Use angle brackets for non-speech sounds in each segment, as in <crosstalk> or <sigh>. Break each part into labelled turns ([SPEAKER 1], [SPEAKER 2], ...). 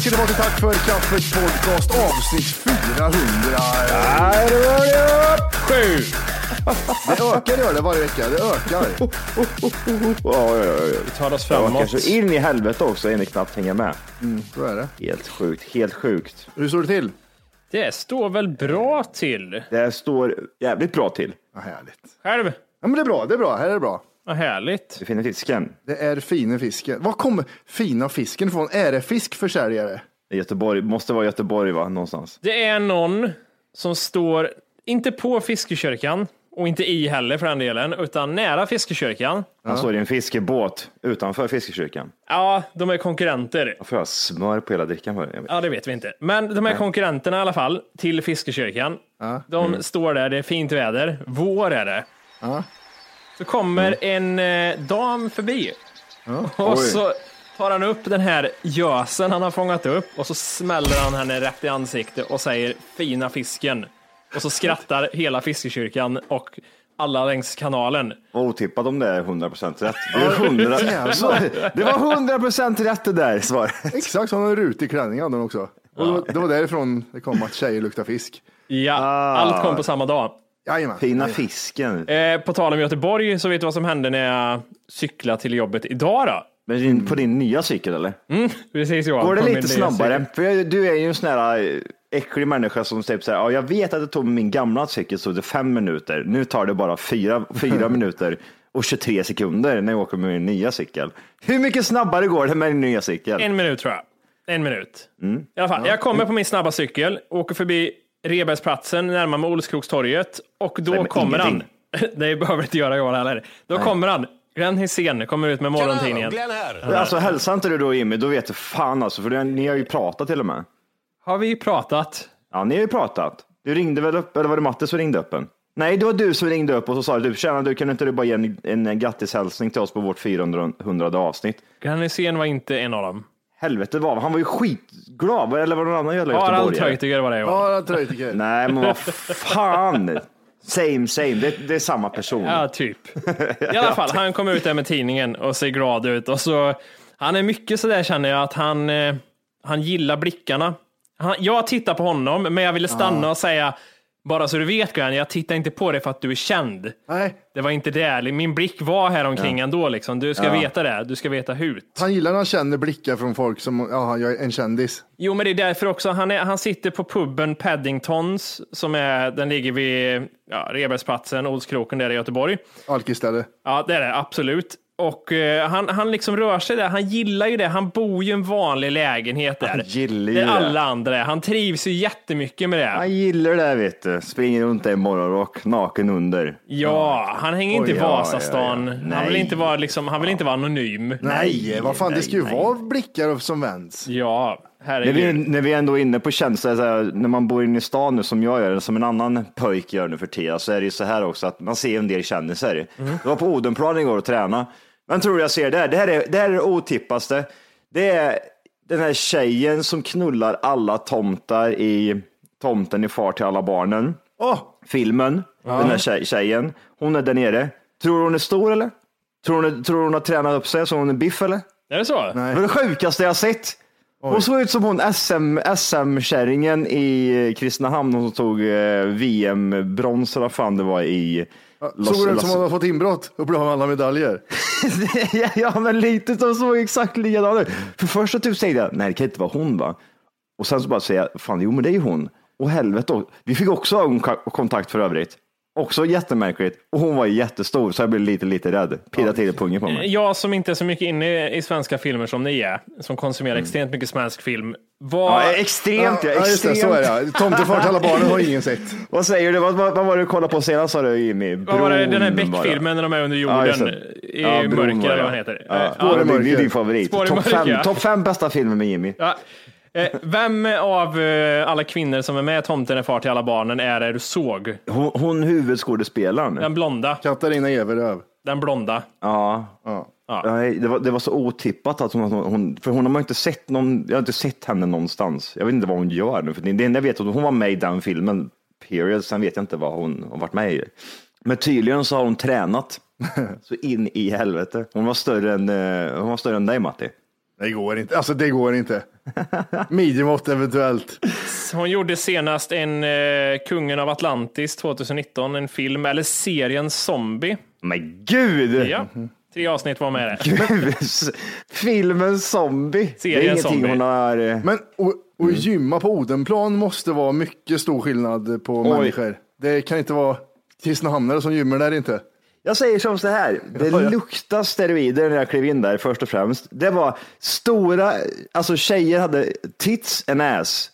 [SPEAKER 1] Välkomna ska ni vara till Tack för kaffet podcast avsnitt 400.
[SPEAKER 2] Sju!
[SPEAKER 1] Det ökar gör det varje vecka. Det ökar.
[SPEAKER 3] Ja, ja, ja.
[SPEAKER 2] Vi tar oss framåt.
[SPEAKER 3] kanske in i helvete också, en knappt hänga med.
[SPEAKER 1] Så är det.
[SPEAKER 3] Helt sjukt, helt sjukt.
[SPEAKER 1] Hur står det till?
[SPEAKER 2] Det står väl bra till.
[SPEAKER 3] Det står jävligt bra till.
[SPEAKER 1] Ja, härligt.
[SPEAKER 2] Själv?
[SPEAKER 1] Ja, men det är bra. Det är bra. Här är det bra.
[SPEAKER 2] Vad härligt.
[SPEAKER 3] Du finner fisken.
[SPEAKER 1] Det är fina fisken. Var kommer fina fisken ifrån? Är det fiskförsäljare?
[SPEAKER 3] I Göteborg, måste vara Göteborg va, någonstans.
[SPEAKER 2] Det är någon som står, inte på fiskekyrkan och inte i heller för den delen, utan nära fiskekyrkan.
[SPEAKER 3] Han står i en fiskebåt utanför fiskekyrkan.
[SPEAKER 2] Ja, de är konkurrenter.
[SPEAKER 3] Varför har jag smör på hela drickan för? Jag vet.
[SPEAKER 2] Ja, det vet vi inte. Men de är konkurrenterna i alla fall till fiskekyrkan. De står där, det är fint väder. Vår är det. Så kommer en eh, dam förbi. Och
[SPEAKER 3] Oj.
[SPEAKER 2] så tar han upp den här gösen han har fångat upp och så smäller han henne rätt i ansiktet och säger fina fisken. Och så skrattar hela fiskekyrkan och alla längs kanalen.
[SPEAKER 3] Vad otippat om det är 100% rätt. Det, är 100... <laughs> det var 100% rätt det där svaret.
[SPEAKER 1] Exakt, hon har en rutig klänning hade hon också. Och det, var, det var därifrån det kom att tjejer luktar fisk.
[SPEAKER 2] Ja, allt kom på samma dag.
[SPEAKER 1] Jajamän.
[SPEAKER 3] Fina fisken.
[SPEAKER 2] Eh, på tal om Göteborg så vet du vad som hände när jag cyklade till jobbet idag då?
[SPEAKER 3] Men din, på din nya cykel eller?
[SPEAKER 2] Precis Johan.
[SPEAKER 3] Går det lite snabbare? För jag- du är ju en sån här eh, äcklig människa som typ säger, ja, jag vet att det tog min gamla cykel så det fem minuter. Nu tar det bara fyra, fyra <laughs> minuter och 23 sekunder när jag åker med min nya cykel. Hur mycket snabbare går det med din nya cykel?
[SPEAKER 2] En minut tror jag. En minut.
[SPEAKER 3] Mm.
[SPEAKER 2] I alla fall, jag kommer på min snabba cykel, åker förbi Rebergsplatsen, närmar mig Olskroktorget och då
[SPEAKER 3] men
[SPEAKER 2] kommer han. <laughs> Det behöver inte göra Johan heller. Då kommer han. Glenn Hysén kommer ut med morgontidningen.
[SPEAKER 3] Alltså hälsar inte du då Jimmy, då vet du fan alltså, för ni har ju pratat till och med.
[SPEAKER 2] Har vi pratat?
[SPEAKER 3] Ja, ni har ju pratat. Du ringde väl upp, eller var det Matte som ringde upp en? Nej, det var du som ringde upp och så sa du, tjena du kan inte du bara ge en, en grattishälsning till oss på vårt 400 avsnitt?
[SPEAKER 2] Glenn Hysén var inte en av dem.
[SPEAKER 3] Helvete vad, han var ju skitglad, eller var det någon annan jävla
[SPEAKER 2] Harald
[SPEAKER 3] göteborgare?
[SPEAKER 2] Treutiger var det Johan.
[SPEAKER 1] Ja, Treutiger.
[SPEAKER 3] Nej, men vad <laughs> fan. Same, same. Det, det är samma person.
[SPEAKER 2] Ja, typ. <laughs> I alla fall, han kom ut där med tidningen och ser glad ut och så. Han är mycket så där känner jag att han, eh, han gillar blickarna. Han, jag tittar på honom, men jag ville stanna och säga Bara så du vet Glenn, jag tittar inte på dig för att du är känd.
[SPEAKER 1] Nej,
[SPEAKER 2] Det var inte det. Min blick var här omkring ändå. Liksom. Du ska veta det. Du ska veta hut.
[SPEAKER 1] han gillar när han känner blickar från folk som, ja, jag är en kändis.
[SPEAKER 2] Jo, men det är därför också. Han, är, han sitter på puben Paddingtons, som är, den ligger vid ja, Rebergsplatsen, Olskroken där i Göteborg.
[SPEAKER 1] Alkisställe.
[SPEAKER 2] Ja, det är det absolut. Och eh, han, han liksom rör sig där. Han gillar ju det. Han bor ju i en vanlig lägenhet där.
[SPEAKER 3] Han gillar ju
[SPEAKER 2] där
[SPEAKER 3] det.
[SPEAKER 2] alla andra är. Han trivs ju jättemycket med det.
[SPEAKER 3] Han gillar det vet du. Springer runt där i morgonrock, naken under.
[SPEAKER 2] Ja, han hänger inte i
[SPEAKER 3] Oj, ja,
[SPEAKER 2] Vasastan.
[SPEAKER 3] ja, ja.
[SPEAKER 2] Han, vill
[SPEAKER 3] Nej.
[SPEAKER 2] inte vara liksom, han vill inte vara anonym.
[SPEAKER 1] Nej, vad fan, det ska ju
[SPEAKER 3] nej,
[SPEAKER 1] vara blickar som vänds.
[SPEAKER 2] Ja,
[SPEAKER 3] När vi,
[SPEAKER 2] herregud.
[SPEAKER 3] när vi ändå är inne på så här, när man bor inne i stan nu som jag gör, eller som en annan pojk gör nu för tiden, så är det ju så här också att man ser en del kändisar. Jag var på Odenplan igår och tränade. Vem tror du jag ser där? Det här är det, här är det otippaste. Det är den här tjejen som knullar alla tomtar i Tomten i far till alla barnen.
[SPEAKER 1] Åh,
[SPEAKER 3] Filmen, den här tjej, tjejen. Hon är där nere. Tror du hon är stor eller? Tror hon, tror du hon har tränat upp sig så hon är biff eller?
[SPEAKER 2] Är det så?
[SPEAKER 1] Nej.
[SPEAKER 3] Det var det sjukaste jag sett. Hon såg ut som hon SM, SM-kärringen i Kristinehamn hon som tog eh, VM-brons eller vad fan det var i
[SPEAKER 1] såg det ut som hon har fått inbrott och blev av med alla medaljer? <laughs>
[SPEAKER 3] ja, men lite de såg exakt likadana ut. För första typ tänkte jag, nej det kan inte vara hon va? Och sen så bara säger jag, fan jo men det är ju hon. Och helvete, vi fick också ögonkontakt för övrigt. Också jättemärkligt. Och hon var jättestor så jag blev lite, lite rädd. Pirrade till pungen på mig.
[SPEAKER 2] Jag som inte är så mycket inne i svenska filmer som ni är, som konsumerar extremt mycket svensk film. Vad,
[SPEAKER 3] Ja, extremt, ja,
[SPEAKER 1] ja, just det,
[SPEAKER 3] extremt.
[SPEAKER 1] så är det. Tomtefar till alla barnen har ingen sett. <laughs>
[SPEAKER 3] Vad säger du? Vad, vad, vad var det du kollade på senast sa du Jimmy?
[SPEAKER 2] vad var det, den här
[SPEAKER 3] Bron.
[SPEAKER 2] Beck-filmen när de är under
[SPEAKER 3] Ja,
[SPEAKER 2] jorden
[SPEAKER 3] det.
[SPEAKER 2] i
[SPEAKER 3] Ja, Bron
[SPEAKER 2] mörker,
[SPEAKER 3] var
[SPEAKER 2] eller vad den heter.
[SPEAKER 3] Ja,
[SPEAKER 2] Eh,
[SPEAKER 3] ja, det är
[SPEAKER 1] mörker.
[SPEAKER 3] din favorit.
[SPEAKER 2] Spår i
[SPEAKER 3] Topp
[SPEAKER 2] mörker,
[SPEAKER 3] fem,
[SPEAKER 2] ja.
[SPEAKER 3] top fem bästa filmer med Jimmy.
[SPEAKER 2] Ja. Eh, Vem av eh, alla kvinnor som är med i Tomten är far till alla barnen är det du såg?
[SPEAKER 3] Hon, hon huvudskådespelaren.
[SPEAKER 2] Den blonda.
[SPEAKER 1] Katarina Everöv.
[SPEAKER 2] Den blonda.
[SPEAKER 3] Ja.
[SPEAKER 1] Ja.
[SPEAKER 3] Nej, det, var, det var så otippat att hon, hon, för hon har man inte sett någon, jag har inte sett henne någonstans. Jag vet inte vad hon gör nu, för det det enda jag vet är att hon var med i den filmen, period, sen vet jag inte vad hon har varit med i. Men tydligen så har hon tränat <laughs> så in i helvete. Hon var större än, eh, hon var större än dig Matti.
[SPEAKER 1] Det går inte. Alltså det går inte. Midjemått eventuellt.
[SPEAKER 2] Hon gjorde senast en eh, Kungen av Atlantis 2019, en film, eller serien Zombie.
[SPEAKER 3] Men gud!
[SPEAKER 2] Ja, tre avsnitt var med.
[SPEAKER 3] Gud, Filmen Zombie. det
[SPEAKER 2] Serien
[SPEAKER 3] är ingenting
[SPEAKER 2] Zombie.
[SPEAKER 3] hon har... eh,
[SPEAKER 1] Men och, och gymma på Odenplan måste vara mycket stor skillnad på människor. Det kan inte vara Kristinehamnare som gymmar där inte.
[SPEAKER 3] Jag säger som så här, det luktar steroider när jag klev in där först och främst. Det var stora, alltså tjejer hade tits and ass.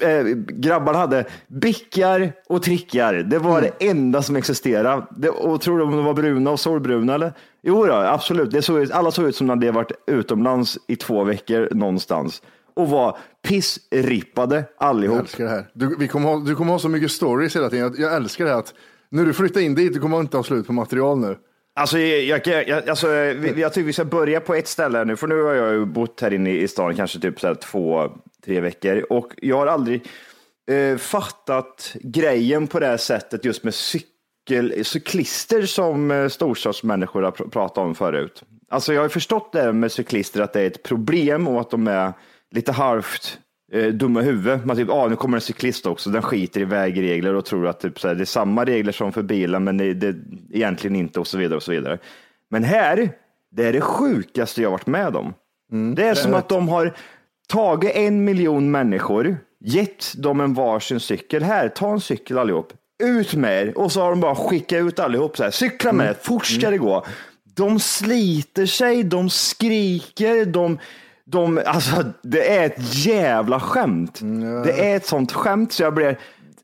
[SPEAKER 3] Eh, grabbarna hade bickar och trickar. Det var det enda som existerade. Det, och tror du de var bruna och solbruna eller? Jo då, absolut. Det såg ut, alla såg ut som när de varit utomlands i två veckor någonstans och var pissrippade
[SPEAKER 1] Jag
[SPEAKER 3] allihop.
[SPEAKER 1] älskar det här. Du, vi kommer ha, du kommer ha så mycket stories hela tiden. Jag, jag älskar det här att när du flyttar in dit, du kommer inte ha slut på material nu.
[SPEAKER 3] Alltså, jag, jag, jag, alltså, vi- jag tycker vi ska börja på ett ställe nu, för nu har jag ju bott här inne i stan kanske typ så två, tre veckor och jag har aldrig eh, fattat grejen på det här sättet just med cykel, cyklister som eh, storstadsmänniskor har pr- pratat om förut. Alltså jag har förstått det med cyklister att det är ett problem och att de är lite halvt eh, dumma i huvudet. Man typ, ah, nu kommer en cyklist också, den skiter i vägregler och tror att typ, så här, det är samma regler som för bilen, men det, det egentligen inte och så vidare och så vidare. Men här, det är det sjukaste jag varit med om. det är som att de har tagit en miljon människor, gett dem en varsin cykel. Här, ta en cykel allihop. Ut med er. Och så har de bara skickat ut allihop så här. Cykla med er, fort ska det gå. De sliter sig, de skriker, de, de, alltså det är ett jävla skämt. Det är ett sånt skämt så jag blev,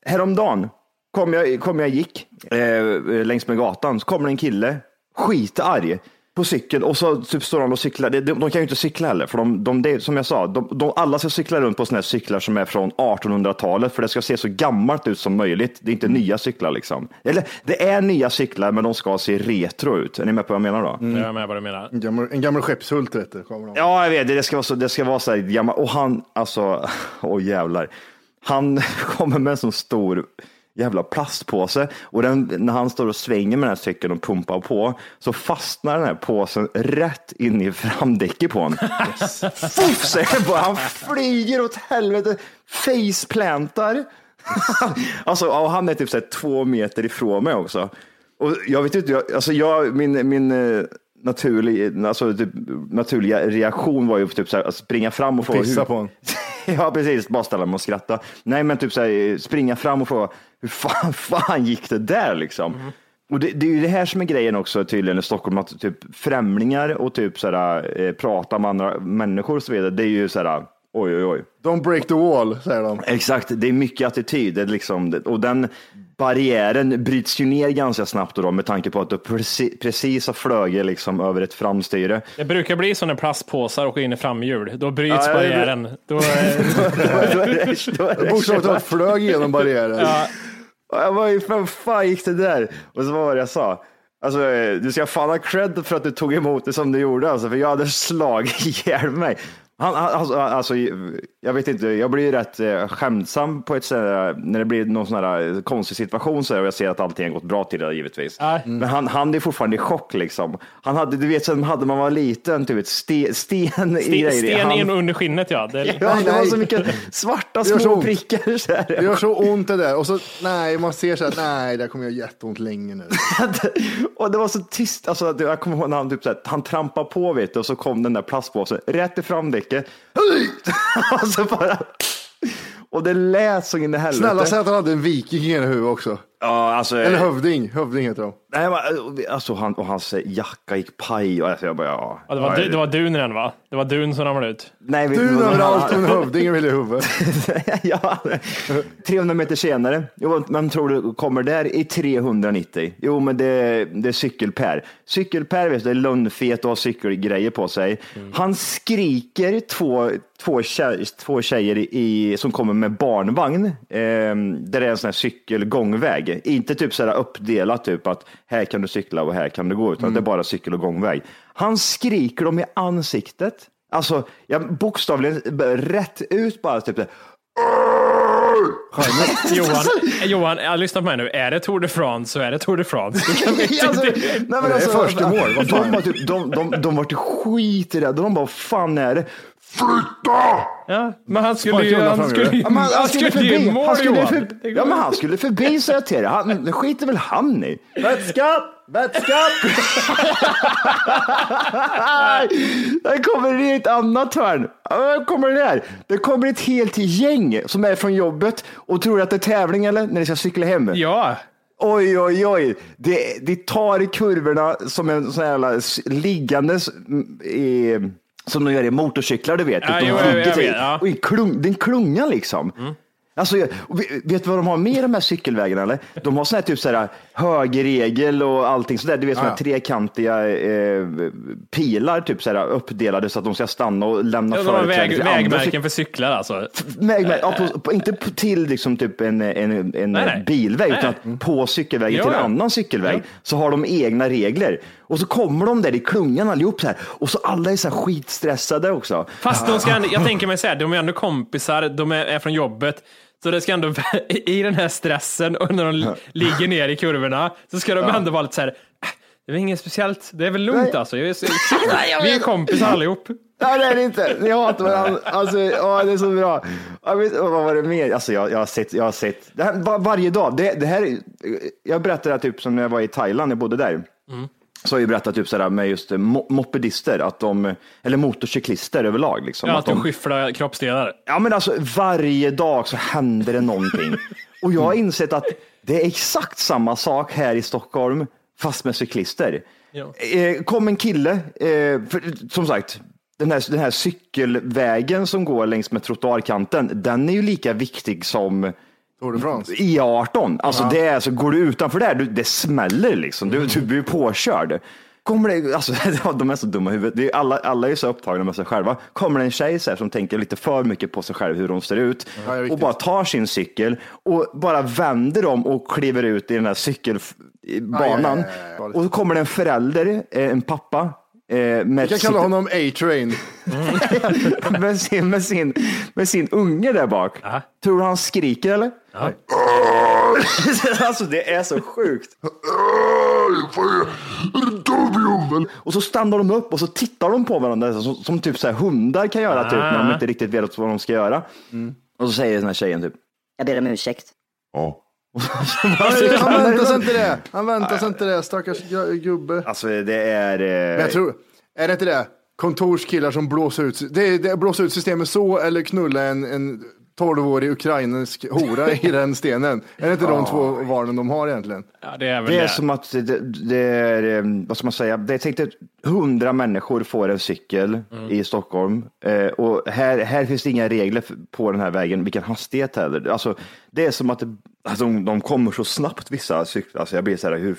[SPEAKER 3] häromdagen kom jag, kom jag gick eh, längs med gatan, så kommer en kille, skitarg, på cykel och så typ står han och cyklar. De, de kan ju inte cykla heller, för de, de, det, som jag sa, de, de, alla ska cykla runt på sådana här cyklar som är från 1800-talet, för det ska se så gammalt ut som möjligt. Det är inte nya cyklar liksom. Eller det är nya cyklar, men de ska se retro ut. Är ni med på vad jag menar då?
[SPEAKER 2] Jag är med vad du menar.
[SPEAKER 1] En gammal, en gammal skeppshult vet du. Kommer de.
[SPEAKER 3] Ja, jag vet. Det ska vara så, det ska vara så här gammal. Och han, alltså, <laughs> åh jävlar. Han <laughs> kommer med en sån stor jävla plastpåse och den, när han står och svänger med den här cykeln och pumpar på så fastnar den här påsen rätt in i framdäcket på honom. Fuff, säger det bara. Han flyger åt helvete, faceplantar alltså, och han är typ så här, två meter ifrån mig också. Och jag vet inte, jag, alltså jag, min, min eh, naturlig, alltså typ, naturliga reaktion var ju typ så här, att springa fram och få...
[SPEAKER 1] Pissa
[SPEAKER 3] hur-
[SPEAKER 1] på honom. <laughs> <laughs>
[SPEAKER 3] ja, precis. Bara ställa mig och skratta. Nej, men typ så här, springa fram och få, hur fan, <laughs> fan gick det där liksom? Och det, det är ju det här som är grejen också tydligen i Stockholm, att typ främlingar och typ så här, eh, prata med andra människor och så vidare, det är ju så här, oj, oj, oj.
[SPEAKER 1] Don't break the wall, säger de.
[SPEAKER 3] Exakt, det är mycket attityd. Det är liksom, och den barriären bryts ju ner ganska snabbt då, med tanke på att du precis, precis har flugit liksom över ett framstyre.
[SPEAKER 2] Det brukar bli så när plastpåsar åker in i framhjul. Då bryts
[SPEAKER 3] Ja, det-
[SPEAKER 2] barriären. Då,
[SPEAKER 3] är <laughs> det- då är det
[SPEAKER 1] Bokstavligt talat flög igenom barriären.
[SPEAKER 2] ja,
[SPEAKER 3] Och Jag var ju, fan, gick det där? Och så vad var det jag sa? Alltså, du ska fan ha cred för att du tog emot det som du gjorde, alltså, för jag hade slagit <laughs> ihjäl mig. Han, alltså, alltså, jag vet inte, jag blir rätt eh, skämtsam på ett sådär, när det blir någon sån här eh, konstig situation så här, och jag ser att allting har gått bra till det givetvis.
[SPEAKER 2] Ja.
[SPEAKER 3] Men han, han är fortfarande i chock liksom. Han hade, du vet, som hade man var liten, typ ett sten, sten i
[SPEAKER 2] sten,
[SPEAKER 3] grejer.
[SPEAKER 2] sten
[SPEAKER 3] Han-
[SPEAKER 2] in under skinnet ja. Det,
[SPEAKER 3] Ja, det var så mycket svarta små prickar. Så här.
[SPEAKER 1] Det gör så ont det där. Och så, nej, man ser så här, nej, det kommer göra jätteont länge nu. <laughs>
[SPEAKER 3] och det var så tyst. Alltså, jag kommer ihåg när han, typ, så här, han trampade på vet du, och så kom den där plastpåsen rätt i framdäcket. <laughs> och, så bara... och det lät så in i helvete.
[SPEAKER 1] Snälla säg att han hade en viking i huvudet också.
[SPEAKER 3] Ja, alltså,
[SPEAKER 1] Eller hövding, hövding heter de.
[SPEAKER 3] Nej, men, alltså, han, och hans jacka gick paj. Och alltså, jag bara, ja.
[SPEAKER 2] ja, det, var, du- det var dun den va? Det var dun som ramlade ut.
[SPEAKER 3] nej, vi-
[SPEAKER 1] Du
[SPEAKER 3] han-
[SPEAKER 1] överallt och en hövding i huvudet. <laughs>
[SPEAKER 3] ja, 300 meter senare. Jo, men tror du kommer där i 390? Jo, men det, det är cykelper. Cykelper, vet du, det är lönnfet och har cykelgrejer på sig. Han skriker två, två, tjej, två tjejer i, som kommer med barnvagn. Eh, där det är en sån här cykelgångväg. Inte typ så här uppdelat, typ att här kan du cykla och här kan du gå, utan det är bara cykel och gångväg. Han skriker dem i ansiktet. Alltså, jag bokstavligen bara rätt ut bara. Typ, <laughs>
[SPEAKER 2] Johan, Johan, jag lyssnar på mig nu. Är det Tour de France så är det Tour de France. Du kan <laughs> inte-
[SPEAKER 3] alltså, nej, men
[SPEAKER 1] det är
[SPEAKER 3] alltså,
[SPEAKER 1] först i mål?
[SPEAKER 3] De, var typ, de, de, de var skiträdda. De bara, vad fan är det? Flytta!
[SPEAKER 2] Ja, men han skulle ju... Han skulle,
[SPEAKER 3] Ja, men han, han skulle
[SPEAKER 2] mål,
[SPEAKER 3] Han skulle för, ja, men han skulle förbi säger jag till dig. Han, det skiter väl han i.
[SPEAKER 1] Vätska! Vätska! <laughs>
[SPEAKER 3] Där kommer det ett annat hörn. Där kommer det där. Det kommer ett helt gäng som är från jobbet och tror att det är tävling eller när de ska cykla hem.
[SPEAKER 2] Ja,
[SPEAKER 3] Oj, oj, oj. Det, det tar i kurvorna som en sån här liggandes mm, i, som de gör i motorcyklar, du vet.
[SPEAKER 2] Ja,
[SPEAKER 3] de
[SPEAKER 2] jo, jag- jag vet, ja.
[SPEAKER 3] Och i klung, det är en klunga liksom. Alltså, och vi- vet du vad de har med de här cykelvägarna? Eller? De har sån här typ så här högerregel och allting sådär. Du vet såna här
[SPEAKER 1] Ja, ja.
[SPEAKER 3] trekantiga eh, pilar typ så här, uppdelade så att de ska stanna och lämna
[SPEAKER 2] har
[SPEAKER 3] företräde
[SPEAKER 2] väg,
[SPEAKER 3] till andra
[SPEAKER 2] vägmärken för cyklar alltså.
[SPEAKER 3] Väg, väg, ja, på, på, inte på, till liksom typ en, en, en
[SPEAKER 2] Nej, nej.
[SPEAKER 3] bilväg,
[SPEAKER 2] Nej.
[SPEAKER 3] utan att på cykelvägen
[SPEAKER 2] Ja,
[SPEAKER 3] till en
[SPEAKER 2] ja.
[SPEAKER 3] annan cykelväg så har de egna regler. Och så kommer de där i klungan allihop så här. Och så alla är så här skitstressade också.
[SPEAKER 2] Fast de ska ändå, jag tänker mig så här, de är ändå kompisar, de är, är från jobbet. Så det ska ändå, i den här stressen och när de ligger ner i kurvorna, så ska de ändå vara lite så här, "Äh, det är inget speciellt, det är väl lugnt
[SPEAKER 3] Nej.
[SPEAKER 2] alltså. Jag är, <laughs> vi är kompisar allihop.
[SPEAKER 3] Nej, det är det inte. Ni hatar varandra. Alltså, åh, det är så bra. Jag vet, vad var det mer? Alltså, jag, jag har sett, jag har sett det här, var, varje dag. Det, det här, är- jag berättade det typ som när jag var i Thailand, jag bodde där. Så har jag berättat typ sådär med just eh, mo- mopedister, att de, eller motorcyklister överlag. Liksom,
[SPEAKER 2] Ja,
[SPEAKER 3] att
[SPEAKER 2] att de
[SPEAKER 3] de,
[SPEAKER 2] skyfflar kroppsdelar.
[SPEAKER 3] Ja, men alltså varje dag så händer det någonting. <laughs> Och jag har insett att det är exakt samma sak här i Stockholm, fast med cyklister.
[SPEAKER 2] Ja.
[SPEAKER 3] Eh, kom en kille, eh, för, som sagt, den här, den här cykelvägen som går längs med trottoarkanten, den är ju lika viktig som
[SPEAKER 1] Tour de France.
[SPEAKER 3] E18. Alltså det är, så går du utanför där, du, det smäller liksom. Du, du blir påkörd. Kommer det, alltså, <laughs> de är så dumma i huvudet. Det är alla, alla är så upptagna med sig själva. Kommer det en tjej så här, som tänker lite för mycket på sig själv, hur hon ser ut,
[SPEAKER 1] Ja,
[SPEAKER 3] och bara tar sin cykel och bara vänder om och kliver ut i den här cykelbanan.
[SPEAKER 1] Aj, aj, aj, aj.
[SPEAKER 3] Och så kommer det en förälder, eh, en pappa, eh, med
[SPEAKER 1] Vi kan
[SPEAKER 3] sitt-
[SPEAKER 1] kalla honom A-Train. <laughs>
[SPEAKER 3] med, sin, med, sin, med sin unge där bak.
[SPEAKER 2] Ja.
[SPEAKER 3] Tror du han skriker eller?
[SPEAKER 2] Ja. <laughs>
[SPEAKER 3] alltså det är så sjukt. Och så stannar de upp och så tittar de på varandra som, som typ så här hundar kan göra typ, när de
[SPEAKER 2] Ah.
[SPEAKER 3] inte riktigt vet vad de ska göra. Och så säger den här tjejen typ,
[SPEAKER 4] Jag ber om ursäkt.
[SPEAKER 3] Ja. <laughs>
[SPEAKER 1] Han, väntar sig inte det. Han väntar sig inte det, stackars gu- gubbe.
[SPEAKER 3] Alltså det är... eh,
[SPEAKER 1] Men jag tror, är det inte det? Kontorskillar som blåser ut, det det blåsa ut systemet så eller knulla en, en 12-årig ukrainsk hora i <laughs> den stenen. Är det inte de två valen de har egentligen?
[SPEAKER 2] Ja, det är väl
[SPEAKER 3] Det
[SPEAKER 2] det.
[SPEAKER 3] är som att det, det är, eh, vad ska man säga, det är tänkt att hundra människor får en cykel
[SPEAKER 2] Mm.
[SPEAKER 3] i Stockholm eh, och här, här finns det inga regler på den här vägen, vilken hastighet heller. Alltså, det är som att det, alltså, de, de kommer så snabbt vissa cyklar, alltså jag blir så här, hur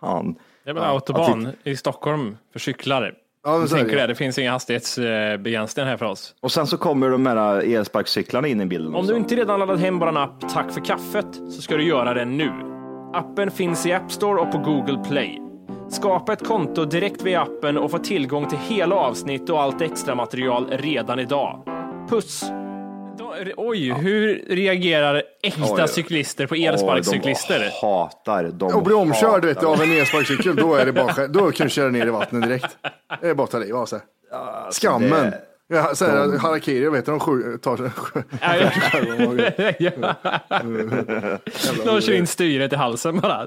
[SPEAKER 3] fan?
[SPEAKER 2] Det är väl autobahn i Stockholm för cyklar.
[SPEAKER 1] Ja, är
[SPEAKER 2] tänker
[SPEAKER 1] det.
[SPEAKER 2] det. Finns inga hastighetsbegränsningar här för oss.
[SPEAKER 3] Och sen så kommer de här elsparkcyklarna in i bilden.
[SPEAKER 2] Om du inte redan laddat hem vår app Tack för kaffet så ska du göra det nu. Appen finns i App Store och på Google Play. Skapa ett konto direkt via appen och få tillgång till hela avsnitt och allt extra material redan idag. Puss! Då- Oj, hur reagerar äkta
[SPEAKER 3] Oj.
[SPEAKER 2] cyklister på elsparkcyklister?
[SPEAKER 3] De hatar, de
[SPEAKER 1] Och bli omkörd vet du, av en elsparkcykel, då är det bara, då kan du köra ner i vattnet direkt. Det är bara att ta liv av sig. Skammen.
[SPEAKER 3] det-
[SPEAKER 1] Ja, så här, harakiri, vet du, de sju, tar sig.
[SPEAKER 2] Ja. De kör in styret i halsen bara.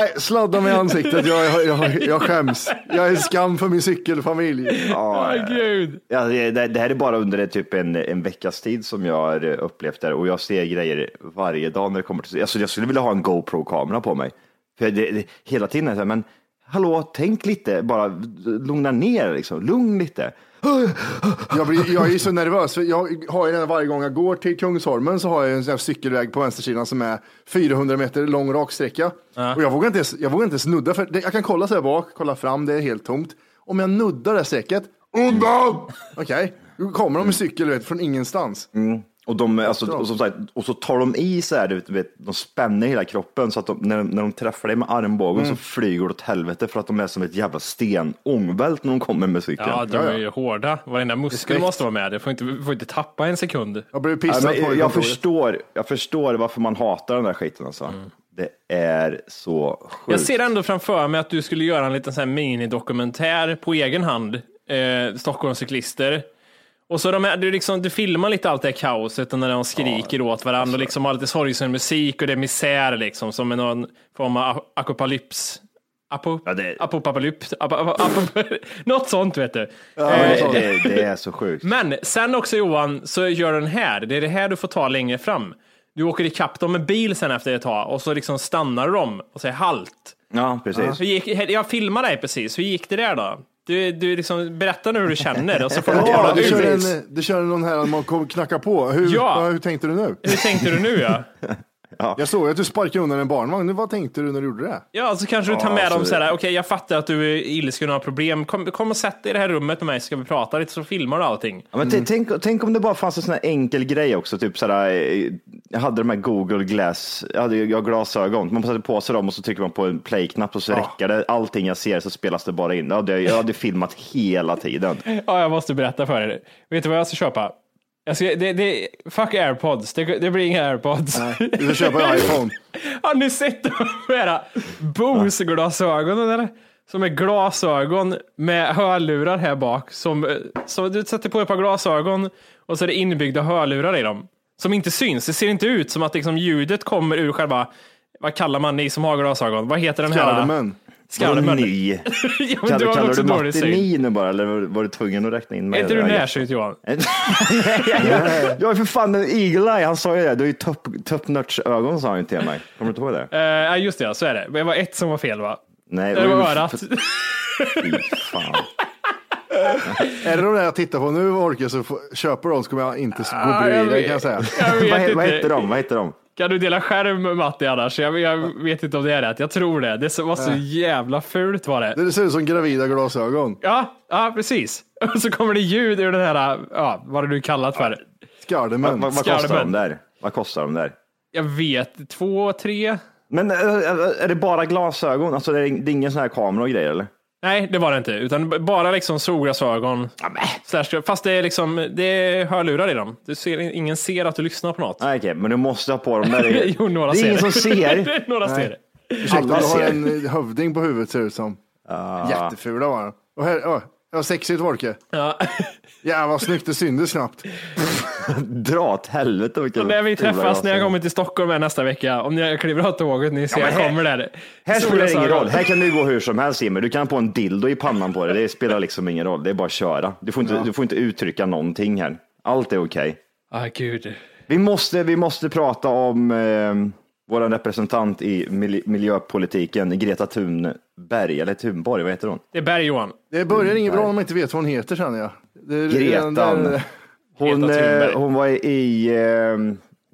[SPEAKER 1] Nej, Sladda mig i ansiktet, jag, jag, jag, jag skäms. Jag är skam för min cykelfamilj.
[SPEAKER 3] Ja,
[SPEAKER 2] gud.
[SPEAKER 3] Ja, det, det här är bara under typ en, en veckas tid som jag har eh, upplevt det och jag ser grejer varje dag när det kommer till, alltså jag skulle vilja ha en GoPro-kamera på mig. För det, det, hela tiden är det så här, men hallå, tänk lite, bara lugna ner liksom, lugn lite.
[SPEAKER 1] Jag, blir, jag är så nervös, för jag har ju den varje gång jag går till Kungsholmen så har jag en sån här cykelväg på vänstersidan som är 400 meter lång raksträcka. Och jag vågar inte, jag vågar inte snudda, för det, jag kan kolla så här bak, kolla fram, det är helt tomt. Om jag nuddar det strecket, undan! Okej, då kommer de med cykel vet, från ingenstans.
[SPEAKER 3] Och, de, alltså, och, som sagt, och så tar de i så här, du vet, de spänner hela kroppen så att de, när, när de träffar dig med armbågen så flyger det åt helvete för att de är som ett jävla stenångvält när de kommer med cykeln.
[SPEAKER 2] Ja, de är ju hårda. Varenda muskel måste vara med. Du får inte, du får inte tappa en sekund.
[SPEAKER 1] Jag
[SPEAKER 3] Ja,
[SPEAKER 1] pissad
[SPEAKER 3] men
[SPEAKER 1] på
[SPEAKER 3] jag, förstår, jag förstår varför man hatar den där skiten alltså. Det är så sjukt.
[SPEAKER 2] Jag ser ändå framför mig att du skulle göra en liten så här minidokumentär på egen hand. Eh, Stockholms cyklister. Och så de här, du, liksom, du filmar lite allt det här kaoset när de skriker åt varandra och liksom har lite sorgsen musik och det är misär liksom som en någon form av apokalyps. Apo,
[SPEAKER 3] Ja, det-
[SPEAKER 2] Apopalyps. Apo, apo, apo, <laughs> något sånt vet du.
[SPEAKER 3] Ja,
[SPEAKER 2] Eh,
[SPEAKER 3] det, det är så sjukt.
[SPEAKER 2] men sen också Johan, så gör den här. Det är det här du får ta längre fram. Du åker ikapp dem med bil sen efter ett tag och så liksom stannar de och säger halt.
[SPEAKER 3] Ja, precis.
[SPEAKER 2] Hur gick, jag filmade dig precis, hur gick det där då? Du, du liksom, berätta nu hur du känner och så får du
[SPEAKER 1] Ja, du kör, en, du kör någon här, man kommer knacka på. Hur,
[SPEAKER 2] ja,
[SPEAKER 1] hur tänkte du nu?
[SPEAKER 2] Hur tänkte du nu ja? <laughs>
[SPEAKER 1] Jag såg att du sparkade undan en barnvagn. Vad tänkte du när du gjorde det?
[SPEAKER 2] Ja, så kanske du tar
[SPEAKER 3] Ja,
[SPEAKER 2] med
[SPEAKER 3] så
[SPEAKER 2] dem
[SPEAKER 3] det-
[SPEAKER 2] såhär, okej jag fattar att du är ilsken och har problem, kom, kom och sätt dig i det här rummet med mig så ska vi prata lite så filmar du allting.
[SPEAKER 3] Ja, men t- tänk, tänk om det bara fanns en sån här enkel grej också, typ sådär, eh, jag hade de här Google Glass, jag hade jag har glasögon, man sätter på sig dem och så trycker man på en play-knapp och så räcker det, allting jag ser så spelas det bara in. Jag hade, jag hade filmat hela tiden. <laughs>
[SPEAKER 2] Ja, jag måste berätta för er. Vet du vad jag ska köpa? Jag ska, det, det, fuck airpods, det, det blir inga airpods.
[SPEAKER 1] Du ska köpa en iPhone. <laughs>
[SPEAKER 2] Har ni sett de här Bose-glasögonen eller? Som är glasögon med hörlurar här bak. Som, som du sätter på ett par glasögon och så är det inbyggda hörlurar i dem. Som inte syns. Det ser inte ut som att liksom ljudet kommer ur själva, vad kallar man ni som har glasögon? Vad heter den här?
[SPEAKER 1] Skärmen.
[SPEAKER 2] Skalmen.
[SPEAKER 3] Vadå ny?
[SPEAKER 2] Ja, men du
[SPEAKER 3] Kallar, kallar du matte ni nu bara eller var- du tvungen att räkna in
[SPEAKER 2] Är
[SPEAKER 3] mig?
[SPEAKER 2] inte du närsynt Johan?
[SPEAKER 3] jag, jag är för fan en eagle eye, han sa ju det. Du har ju top, top notch ögon sa han ju till mig. Kommer du inte ihåg det?
[SPEAKER 2] Eh, Ja, just det, så är det. Men Det var ett som var fel va?
[SPEAKER 3] Nej,
[SPEAKER 2] Det var örat.
[SPEAKER 3] Fy fan. <laughs>
[SPEAKER 1] Är det de där jag tittar på nu Orke så köper de så kommer jag inte gå
[SPEAKER 2] Ah,
[SPEAKER 1] bredvid
[SPEAKER 2] vet.
[SPEAKER 1] kan jag säga.
[SPEAKER 2] Jag
[SPEAKER 3] vad, vad heter de? Vad heter de?
[SPEAKER 2] Kan du dela skärm Matti annars? Jag, jag vet inte om det är rätt. Jag tror det. Det var så jävla fult var det.
[SPEAKER 1] Det ser ut som gravida glasögon.
[SPEAKER 2] Ja, ja precis. Och <laughs> så kommer det ljud ur den här, ja, vad är det du kallat för?
[SPEAKER 1] Skardemen.
[SPEAKER 3] vad, vad kostar de där? Vad kostar de där?
[SPEAKER 2] Jag vet, två, tre?
[SPEAKER 3] Men äh, är det bara glasögon? Alltså det är, det är ingen sån här kamera och grejer eller?
[SPEAKER 2] Nej, det var det inte, utan bara liksom solglasögon. Slash- Fast det är liksom, det är hörlurar i dem. Du ser, ingen ser att du lyssnar på något.
[SPEAKER 3] Nej okej, men du måste ha på dem där. <laughs>
[SPEAKER 2] Jo, några
[SPEAKER 3] det är
[SPEAKER 2] ser
[SPEAKER 3] ingen som ser. <laughs>
[SPEAKER 2] några ser det.
[SPEAKER 1] Ursäkta,
[SPEAKER 3] alla
[SPEAKER 1] du har en hövding på huvudet ser det ut som. Jättefula var de. Och här, oh, ja, sexigt Orke.
[SPEAKER 2] Ja.
[SPEAKER 1] Ja, vad snyggt, det syntes knappt. <laughs>
[SPEAKER 3] Dra åt helvete vilka
[SPEAKER 2] När vi träffas när jag kommer till Stockholm här nästa vecka, om jag kliver av tåget, ni ser
[SPEAKER 3] Ja,
[SPEAKER 2] jag kommer där.
[SPEAKER 3] Här spelar det ingen roll. Här kan du gå hur som helst Jimmy. Du kan ha på en dildo i pannan på dig. Det spelar liksom ingen roll. Det är bara att köra. Du får inte, du får inte uttrycka någonting här. Allt är okej.
[SPEAKER 2] Ah, gud.
[SPEAKER 3] Vi, måste, vi måste prata om eh, vår representant i mil- miljöpolitiken, Greta Thunberg, eller Thunborg, vad heter hon?
[SPEAKER 2] Det är Berg Johan.
[SPEAKER 1] Det börjar inget bra om man inte vet vad hon heter känner jag. Det är redan
[SPEAKER 3] Gretan.
[SPEAKER 1] där-
[SPEAKER 3] Hon, eh, hon var i eh,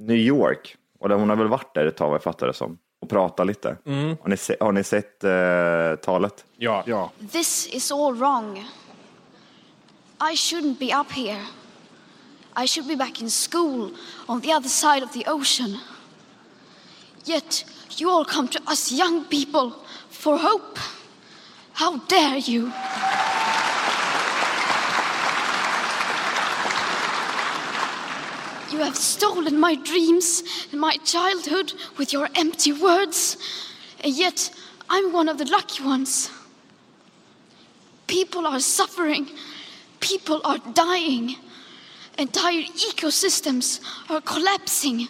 [SPEAKER 3] New York och där hon har väl varit där ett tag vad jag fattar det som och pratat lite. Har ni, se, har ni sett eh, talet?
[SPEAKER 2] Ja.
[SPEAKER 1] Ja.
[SPEAKER 4] This is all wrong. I shouldn't be up here. I should be back in school on the other side of the ocean. Yet you all come to us young people for hope. How dare you? You have stolen my dreams and my childhood with your empty words, and yet I'm one of the lucky ones. People are suffering, people are dying, entire ecosystems are collapsing.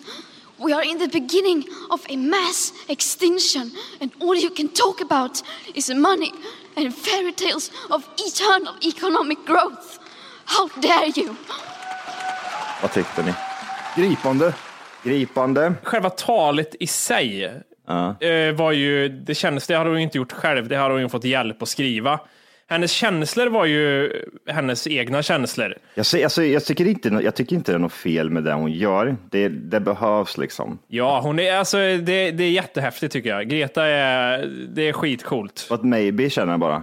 [SPEAKER 4] We are in the beginning of a mass extinction, and all you can talk about is money and fairy tales of eternal economic growth. How dare you!
[SPEAKER 3] Vad tyckte ni?
[SPEAKER 1] Gripande.
[SPEAKER 3] Gripande.
[SPEAKER 2] Själva talet i sig eh, var ju, det kändes, det hade hon inte gjort själv, det hade hon ju fått hjälp att skriva. Hennes känslor var ju hennes egna känslor.
[SPEAKER 3] Jag, ser, alltså, jag, tycker inte, jag tycker inte det är något fel med det hon gör. Det, det behövs liksom.
[SPEAKER 2] Ja, hon är, alltså, det, det är jättehäftigt tycker jag. Greta är, det är skitcoolt.
[SPEAKER 3] But maybe känner jag bara.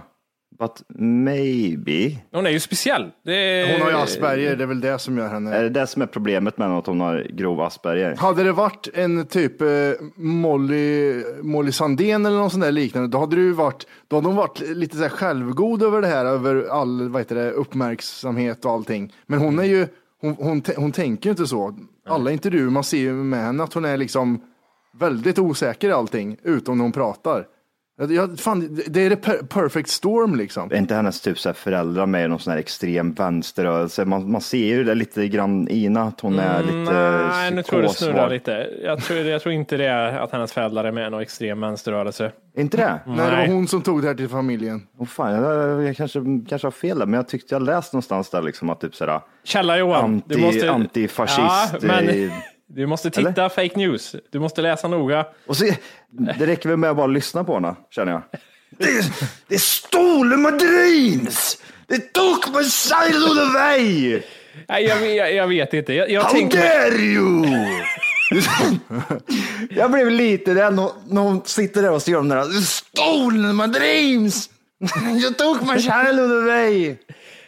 [SPEAKER 3] But maybe.
[SPEAKER 2] Hon är ju speciell. Det är,
[SPEAKER 1] Hon har ju Asperger, det är väl det som gör henne.
[SPEAKER 3] Är det det som är problemet med henne, att hon har grov Asperger?
[SPEAKER 1] Hade det varit en typ eh, Molly, Molly Sandén eller någon sån där liknande, då hade det ju varit, då hade hon varit lite så här självgod över det här, över all vad heter det, uppmärksamhet och allting. Men hon är ju, hon, hon, hon, hon tänker ju inte så. Alla intervjuer man ser ju med henne att hon är liksom väldigt osäker i allting, utom när hon pratar. Jag, fan, det är det per, perfect storm liksom.
[SPEAKER 3] Är inte hennes typ så här föräldrar med i någon sån här extrem vänsterrörelse? Man, man ser ju det lite grann i henne, att hon är lite
[SPEAKER 2] Mm, Nej, nu tror jag det
[SPEAKER 3] psykosvag.
[SPEAKER 2] snurrar lite. Jag tror, jag tror inte det är att hennes föräldrar är med i någon extrem vänsterrörelse.
[SPEAKER 3] Inte det?
[SPEAKER 1] Nej, det var hon som tog det här till familjen.
[SPEAKER 3] Oh, fan, jag, jag kanske, kanske har fel där, men jag tyckte jag läst någonstans där liksom att typ sådär,
[SPEAKER 2] Källa Johan,
[SPEAKER 3] anti,
[SPEAKER 2] du måste...
[SPEAKER 3] antifascist.
[SPEAKER 2] Ja, men du måste titta fake news. Du måste läsa noga.
[SPEAKER 3] Och så, det räcker väl med att bara lyssna på henne, känner jag. Det, det stole my dreams! It took my childhood away!
[SPEAKER 2] Nej, jag, jag, jag vet inte. Jag, jag
[SPEAKER 3] How
[SPEAKER 2] tänker mig-
[SPEAKER 3] dare you! jag blev lite rädd när hon sitter där och skriver om det där. You stole my dreams! You took my childhood away!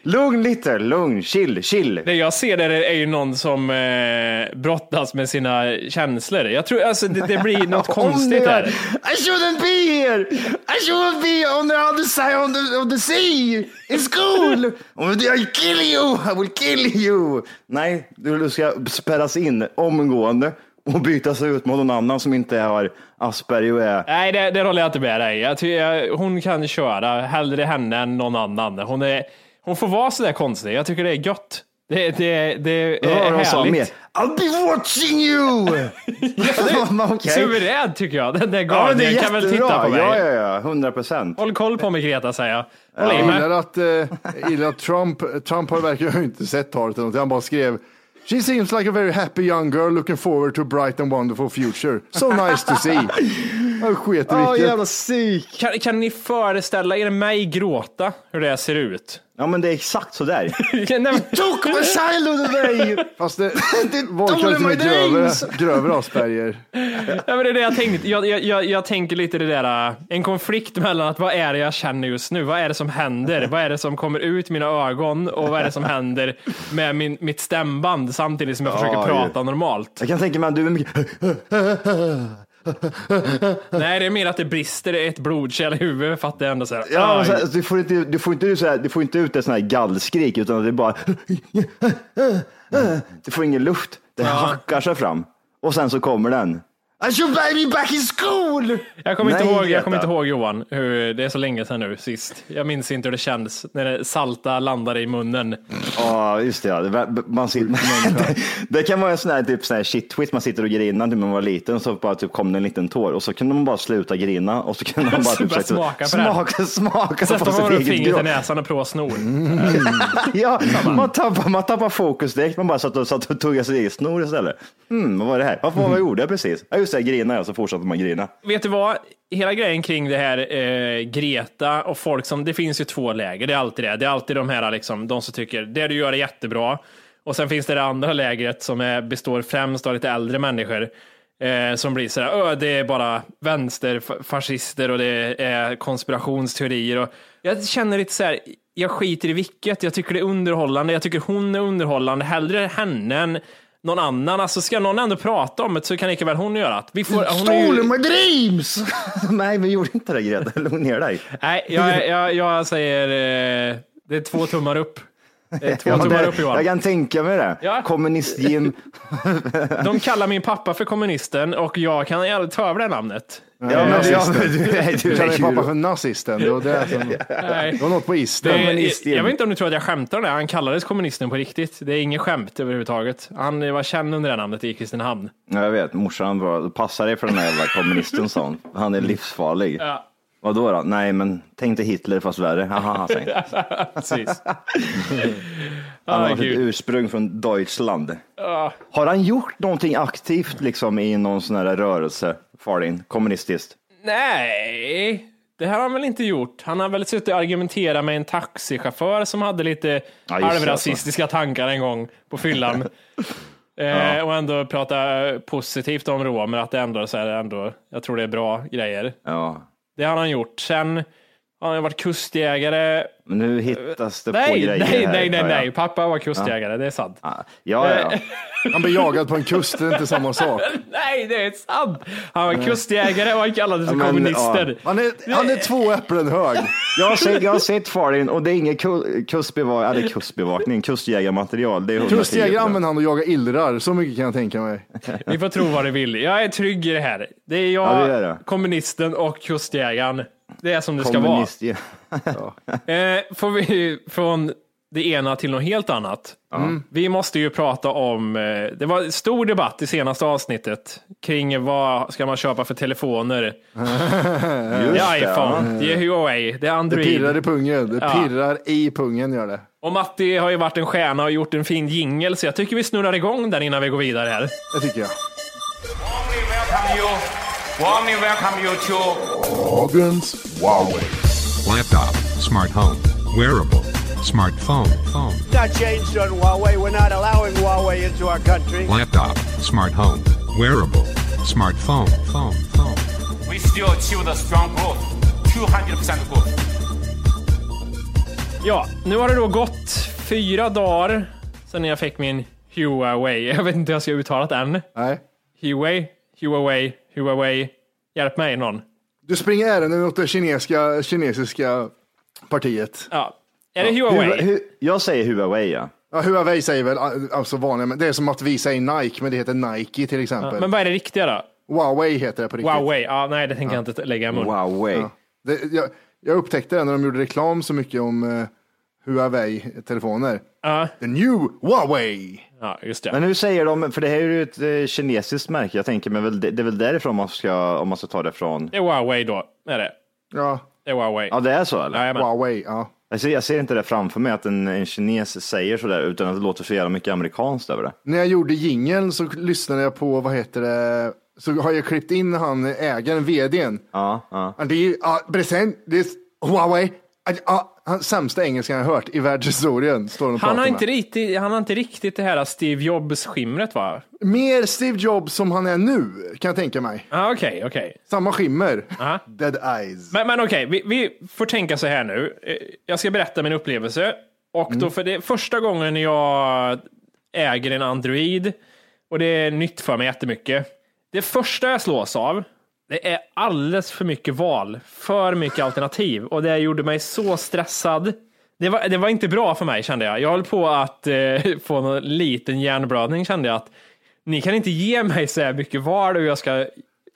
[SPEAKER 3] Lugn lite, lugn, chill, chill.
[SPEAKER 2] Det jag ser där är ju någon som eh, brottas med sina känslor. Jag tror alltså det, det blir <laughs> något konstigt där.
[SPEAKER 3] I shouldn't be here! I shouldn't be on the other side of the, of the sea! In school! I kill you! I will kill you! Nej, du ska spärras in omgående och bytas ut mot någon annan som inte har Asperger och är...
[SPEAKER 2] Nej, det, det håller jag inte med dig. Jag, hon kan köra, hellre henne än någon annan. Hon, är, hon får vara sådär konstig. Jag tycker det är gött. Det, det, det är
[SPEAKER 3] Vad var det hon sa mer? I'll be watching you! <laughs> Okej.
[SPEAKER 2] Suverän tycker jag. Den där
[SPEAKER 3] Ja, det är
[SPEAKER 2] Guardian kan väl titta
[SPEAKER 3] jättebra.
[SPEAKER 2] på mig.
[SPEAKER 3] Ja, ja, ja, 100 procent.
[SPEAKER 2] Håll koll på mig Greta säger jag. Håll
[SPEAKER 1] Jag gillar att, eh, gillar att Trump, Trump har verkligen <laughs> inte sett talet eller något. Han bara skrev She seems like a very happy young girl looking forward to a bright and wonderful future. So nice to see. <laughs> Jag sket i
[SPEAKER 3] Åh,
[SPEAKER 1] vilket.
[SPEAKER 3] jävla psyk.
[SPEAKER 2] Kan, kan ni föreställa er mig gråta hur det ser ut?
[SPEAKER 3] Ja, men det är exakt så där. <laughs>
[SPEAKER 2] Nej, men-
[SPEAKER 3] Tog my child away!
[SPEAKER 1] Fast det var
[SPEAKER 3] Don't
[SPEAKER 1] kanske med grövre, grövre Asperger. <laughs>
[SPEAKER 2] Ja, men det är det jag tänkte. Jag, jag, jag, tänker lite det där, äh, en konflikt mellan att vad är det jag känner just nu? Vad är det som händer? Vad är det som kommer ut mina ögon? Och vad är det som händer med min, mitt stämband samtidigt som jag försöker
[SPEAKER 3] Ja,
[SPEAKER 2] prata normalt?
[SPEAKER 3] Jag kan tänka mig att du är mycket... <laughs>
[SPEAKER 2] Nej, det är mer att det brister ett blodkärl i huvudet för att det ändå så här,
[SPEAKER 3] Ja, så här, du, får inte, du, får inte, så här, du får inte ut ett sånt här gallskrik utan det är bara... Du får ingen luft. Det hackar sig fram. Och sen så kommer den. I should baby back in school!
[SPEAKER 2] Jag kommer, inte ihåg, jag kommer
[SPEAKER 3] Greta.
[SPEAKER 2] inte ihåg Johan, hur, det är så länge sedan nu sist. Jag minns inte hur det kändes när det salta landade i munnen.
[SPEAKER 3] Ja, just det. Ja. Man sitter, <laughs> det, det kan vara en sån här, typ, sån här shit twist. Man sitter och grinar när man var liten och så bara typ, kom det en liten tår och så kunde man bara sluta grina och så kunde man <laughs> bara
[SPEAKER 2] Så
[SPEAKER 3] typ, så
[SPEAKER 2] smaka det.
[SPEAKER 3] smaka, smaka
[SPEAKER 2] Sätter
[SPEAKER 3] på sitt eget
[SPEAKER 2] fingret i näsan och prova snor. <laughs>
[SPEAKER 3] Ja, man tappar, man tappar fokus direkt. Man bara satt och, satt och tuggade sitt eget snor istället. Hmm, vad var det här? Vad, vad gjorde jag precis? Ja, just det, grina jag så fortsatte man grina.
[SPEAKER 2] Vet du vad? Hela grejen kring det här eh, Greta och folk som, det finns ju två läger, det är alltid det. Det är alltid de här liksom, de som tycker det du gör är jättebra. Och sen finns det det andra lägret som är, består främst av lite äldre människor. Eh, som blir sådär, det är bara vänsterfascister och det är konspirationsteorier. Och jag känner lite så här, jag skiter i vilket, jag tycker det är underhållande, jag tycker hon är underhållande, hellre henne än någon annan. Alltså ska någon ändå prata om det så kan lika väl hon göra det. Vi får, hon är ju-
[SPEAKER 3] Stolen my dreams! <laughs> Nej, vi gjorde inte det Greta. Lugn ner dig.
[SPEAKER 2] Nej, jag, jag, jag säger eh, det är två tummar upp. Det är två
[SPEAKER 3] Ja,
[SPEAKER 2] tummar
[SPEAKER 3] det,
[SPEAKER 2] upp Johan.
[SPEAKER 3] jag kan tänka mig det.
[SPEAKER 2] Ja.
[SPEAKER 3] Kommunist-Jim. <laughs>
[SPEAKER 2] De kallar min pappa för kommunisten och jag kan aldrig ta över det namnet.
[SPEAKER 3] Ja, men, ja, men du, du,
[SPEAKER 1] kallar din pappa för nazisten. Det var, det som,
[SPEAKER 2] Nej.
[SPEAKER 1] det var något på isten.
[SPEAKER 2] Det
[SPEAKER 3] Kommunist-Jim.
[SPEAKER 2] jag vet inte om du tror att jag skämtar det. Han kallades kommunisten på riktigt. Det är inget skämt överhuvudtaget. Han var känd under det namnet i Kristinehamn.
[SPEAKER 3] Ja, jag vet, morsan var, passa dig för den här jävla kommunisten sa hon. Han är livsfarlig.
[SPEAKER 2] Ja,
[SPEAKER 3] Vadå då? Nej, men tänk dig Hitler fast värre. Aha, han säger. <laughs>
[SPEAKER 2] precis.
[SPEAKER 3] Han
[SPEAKER 2] Ah,
[SPEAKER 3] har ett
[SPEAKER 2] gud.
[SPEAKER 3] ursprung från Deutschland.
[SPEAKER 2] Ah.
[SPEAKER 3] Har han gjort någonting aktivt liksom i någon sån här rörelse, Farin, kommunistiskt?
[SPEAKER 2] Nej, det här har han väl inte gjort. Han har väl suttit och argumenterat med en taxichaufför som hade lite
[SPEAKER 3] Ja, det,
[SPEAKER 2] halvrasistiska tankar en gång på fyllan. <laughs> eh, och ändå prata positivt om romer, att det ändå, så här, ändå, jag tror det är bra grejer.
[SPEAKER 3] Ja,
[SPEAKER 2] Det har han gjort. Sen har han varit kustjägare.
[SPEAKER 3] men nu hittas det på
[SPEAKER 2] Nej,
[SPEAKER 3] grejer
[SPEAKER 2] nej,
[SPEAKER 3] här,
[SPEAKER 2] nej, nej, nej. Pappa var kustjägare, det är sant.
[SPEAKER 3] Ja, ja, ja.
[SPEAKER 1] Han blir jagad på en kust, det är inte samma sak. <laughs>
[SPEAKER 2] Nej, det är sant. Han var kustjägare och han kallades för
[SPEAKER 3] Ja,
[SPEAKER 2] kommunister.
[SPEAKER 1] Han är, han är två äpplen hög.
[SPEAKER 3] Jag har sett, jag har sett Farin och det är ingen ku- kustbevakning, eller kustbevakning, kustjägarmaterial. Det är 110
[SPEAKER 1] Kustjägare använder han och jagar illrar, så mycket kan jag tänka mig.
[SPEAKER 2] Ni får tro vad ni vill. Jag är trygg i det här. Det är jag,
[SPEAKER 3] Ja, det är det.
[SPEAKER 2] kommunisten och kustjägaren. Det är som det ska
[SPEAKER 3] Kommunist, ja.
[SPEAKER 2] vara. Eh, får vi från det ena till något helt annat. Mm. Vi måste ju prata om, eh, det var en stor debatt i senaste avsnittet kring vad ska man köpa för telefoner. <laughs>
[SPEAKER 3] Just
[SPEAKER 2] Det är
[SPEAKER 3] det,
[SPEAKER 2] iPhone, det är Huawei, det är
[SPEAKER 1] Det
[SPEAKER 2] Android.
[SPEAKER 1] pirrar i pungen. Det
[SPEAKER 2] Ja.
[SPEAKER 1] pirrar i pungen gör det.
[SPEAKER 2] Och Matti har ju varit en stjärna och gjort en fin jingel, så jag tycker vi snurrar igång den innan vi går vidare här.
[SPEAKER 1] Det tycker jag.
[SPEAKER 5] Warmly welcome you. Warmly welcome you to
[SPEAKER 6] Dagens Huawei. Laptop, smart home, wearable, smartphone, phone.
[SPEAKER 7] not changed on Huawei. We're not allowing Huawei into our country.
[SPEAKER 6] Laptop, smart home, wearable, smartphone, phone, phone.
[SPEAKER 5] we still achieve the strong growth, 200% growth.
[SPEAKER 2] Ja, nu har det då gått fyra dagar sedan jag fick min Huawei. <laughs> Jag vet inte hur jag ska uttala det än.
[SPEAKER 1] Nej.
[SPEAKER 2] Huawei, Huawei, Huawei. Hjälp mig någon.
[SPEAKER 1] Du springer ärenden åt det kinesiska, kinesiska partiet.
[SPEAKER 2] Ja. Är det Huawei?
[SPEAKER 3] Hu- hu- Jag säger Huawei, ja.
[SPEAKER 1] Ja, Huawei säger väl alltså vanliga, men det är som att vi säger Nike, men det heter Nike till exempel.
[SPEAKER 2] Ja, men vad är det riktiga då?
[SPEAKER 1] Huawei heter det på riktigt.
[SPEAKER 2] Huawei? Ja, nej, det tänker jag inte lägga i mun.
[SPEAKER 3] Huawei.
[SPEAKER 1] Ja. Det, jag, jag upptäckte det när de gjorde reklam så mycket om Huawei-telefoner.
[SPEAKER 2] Ja.
[SPEAKER 1] The new Huawei.
[SPEAKER 2] Ja, just det.
[SPEAKER 3] Men hur säger de, för det här är ju ett eh, kinesiskt märke, jag tänker väl, det, det är väl därifrån man ska, om man ska ta det från.
[SPEAKER 2] Det är Huawei då, är det.
[SPEAKER 1] Ja,
[SPEAKER 2] Det är Huawei.
[SPEAKER 3] Ja, det är så eller?
[SPEAKER 2] Jajamän.
[SPEAKER 1] Huawei. Ja.
[SPEAKER 3] Jag ser, jag ser inte det framför mig att en, en kines säger sådär, utan att det låter så jävla mycket amerikanskt över det.
[SPEAKER 1] När jag gjorde jingeln så lyssnade jag på, vad heter det, så har jag klippt in han ägaren, vdn.
[SPEAKER 3] Ja, ja.
[SPEAKER 1] And the uh, present this Huawei. Uh, uh, han sämsta engelskan jag hört i världshistorien. Står han, och
[SPEAKER 2] Han
[SPEAKER 1] pratar
[SPEAKER 2] har, inte riktigt, han har inte riktigt det här Steve Jobs-skimret va?
[SPEAKER 1] Mer Steve Jobs som han är nu, kan jag tänka mig.
[SPEAKER 2] Ja, Okej, okej.
[SPEAKER 1] Samma skimmer.
[SPEAKER 2] Ja.
[SPEAKER 1] Dead eyes.
[SPEAKER 2] Men, men okej, vi, vi får tänka så här nu. Eh, Jag ska berätta min upplevelse. Och då för det första gången jag äger en Android och det är nytt för mig jättemycket. Det första jag slås av, det är alldeles för mycket val, för mycket alternativ och det gjorde mig så stressad. Det var, det var inte bra för mig kände jag. Jag höll på att eh, få någon liten hjärnblödning kände jag att ni kan inte ge mig så här mycket val och jag ska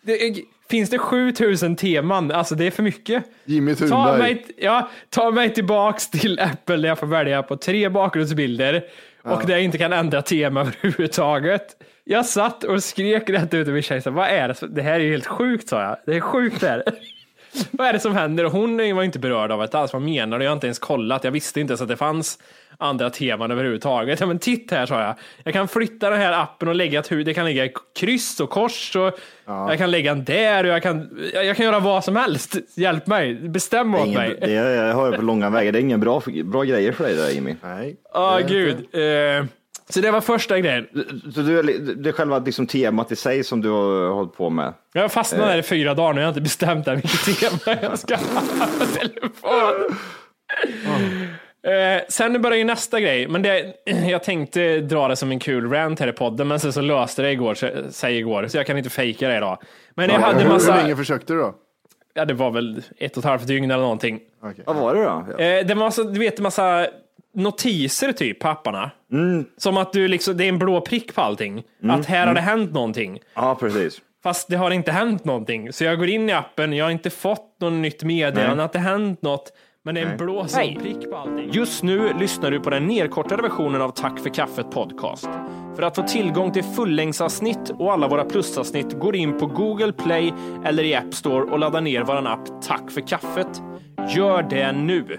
[SPEAKER 2] det finns det 7000 teman? Alltså det är för mycket.
[SPEAKER 1] Jimmy
[SPEAKER 2] Ta
[SPEAKER 1] Thunberg.
[SPEAKER 2] mig, ja, ta mig tillbaks till Apple där jag får välja på tre bakgrundsbilder och där jag inte kan ändra tema <laughs> överhuvudtaget. Jag satt och skrek rätt ut över tjejen, så, vad är det? Det här är ju helt sjukt sa jag. Det är sjukt det här. <laughs> vad är det som händer? Och hon var inte berörd av det alls. Vad menar du? Jag har inte ens kollat. Jag visste inte ens att det fanns andra teman överhuvudtaget. Ja, men titta här sa jag. Jag kan flytta den här appen och lägga ett huvud. Det kan ligga i kryss och kors och jag kan lägga den där och jag kan, jag kan göra vad som helst. Hjälp mig. Bestäm åt
[SPEAKER 3] ingen,
[SPEAKER 2] mig.
[SPEAKER 3] det jag hör på långa vägar, det är ingen bra, bra grejer för dig där Jimmy.
[SPEAKER 1] Nej.
[SPEAKER 2] Ja, gud. Eh, så det var första grejen.
[SPEAKER 3] Så du, det är själva liksom temat i sig som du har hållit på med?
[SPEAKER 2] Jag fastnade där i fyra dagar nu. Jag har inte bestämt än vilket tema jag ska ha på telefon. Eh, sen börjar ju nästa grej. Men det, jag tänkte dra det som en kul rant här i podden, men sen så löste det igår, så- sig igår, så jag kan inte fejka det idag. Men jag hade massa...
[SPEAKER 1] hur länge försökte du då?
[SPEAKER 2] Ja, det var väl ett och ett halvt dygn eller någonting.
[SPEAKER 3] Vad var det då? Ja.
[SPEAKER 2] Eh, det var massa, du vet, massa notiser typ på apparna. Som att du liksom, det är en blå prick på allting. Att här har det hänt någonting.
[SPEAKER 3] ja, precis.
[SPEAKER 2] Fast det har inte hänt någonting. Så jag går in i appen, jag har inte fått något nytt meddelande att det hänt något. Men det är en blå prick på allting. Just nu lyssnar du på den nedkortade versionen av Tack för kaffet podcast. För att få tillgång till fullängdsavsnitt och alla våra plusavsnitt går in på Google Play eller i App Store och laddar ner våran app Tack för kaffet. Gör det nu!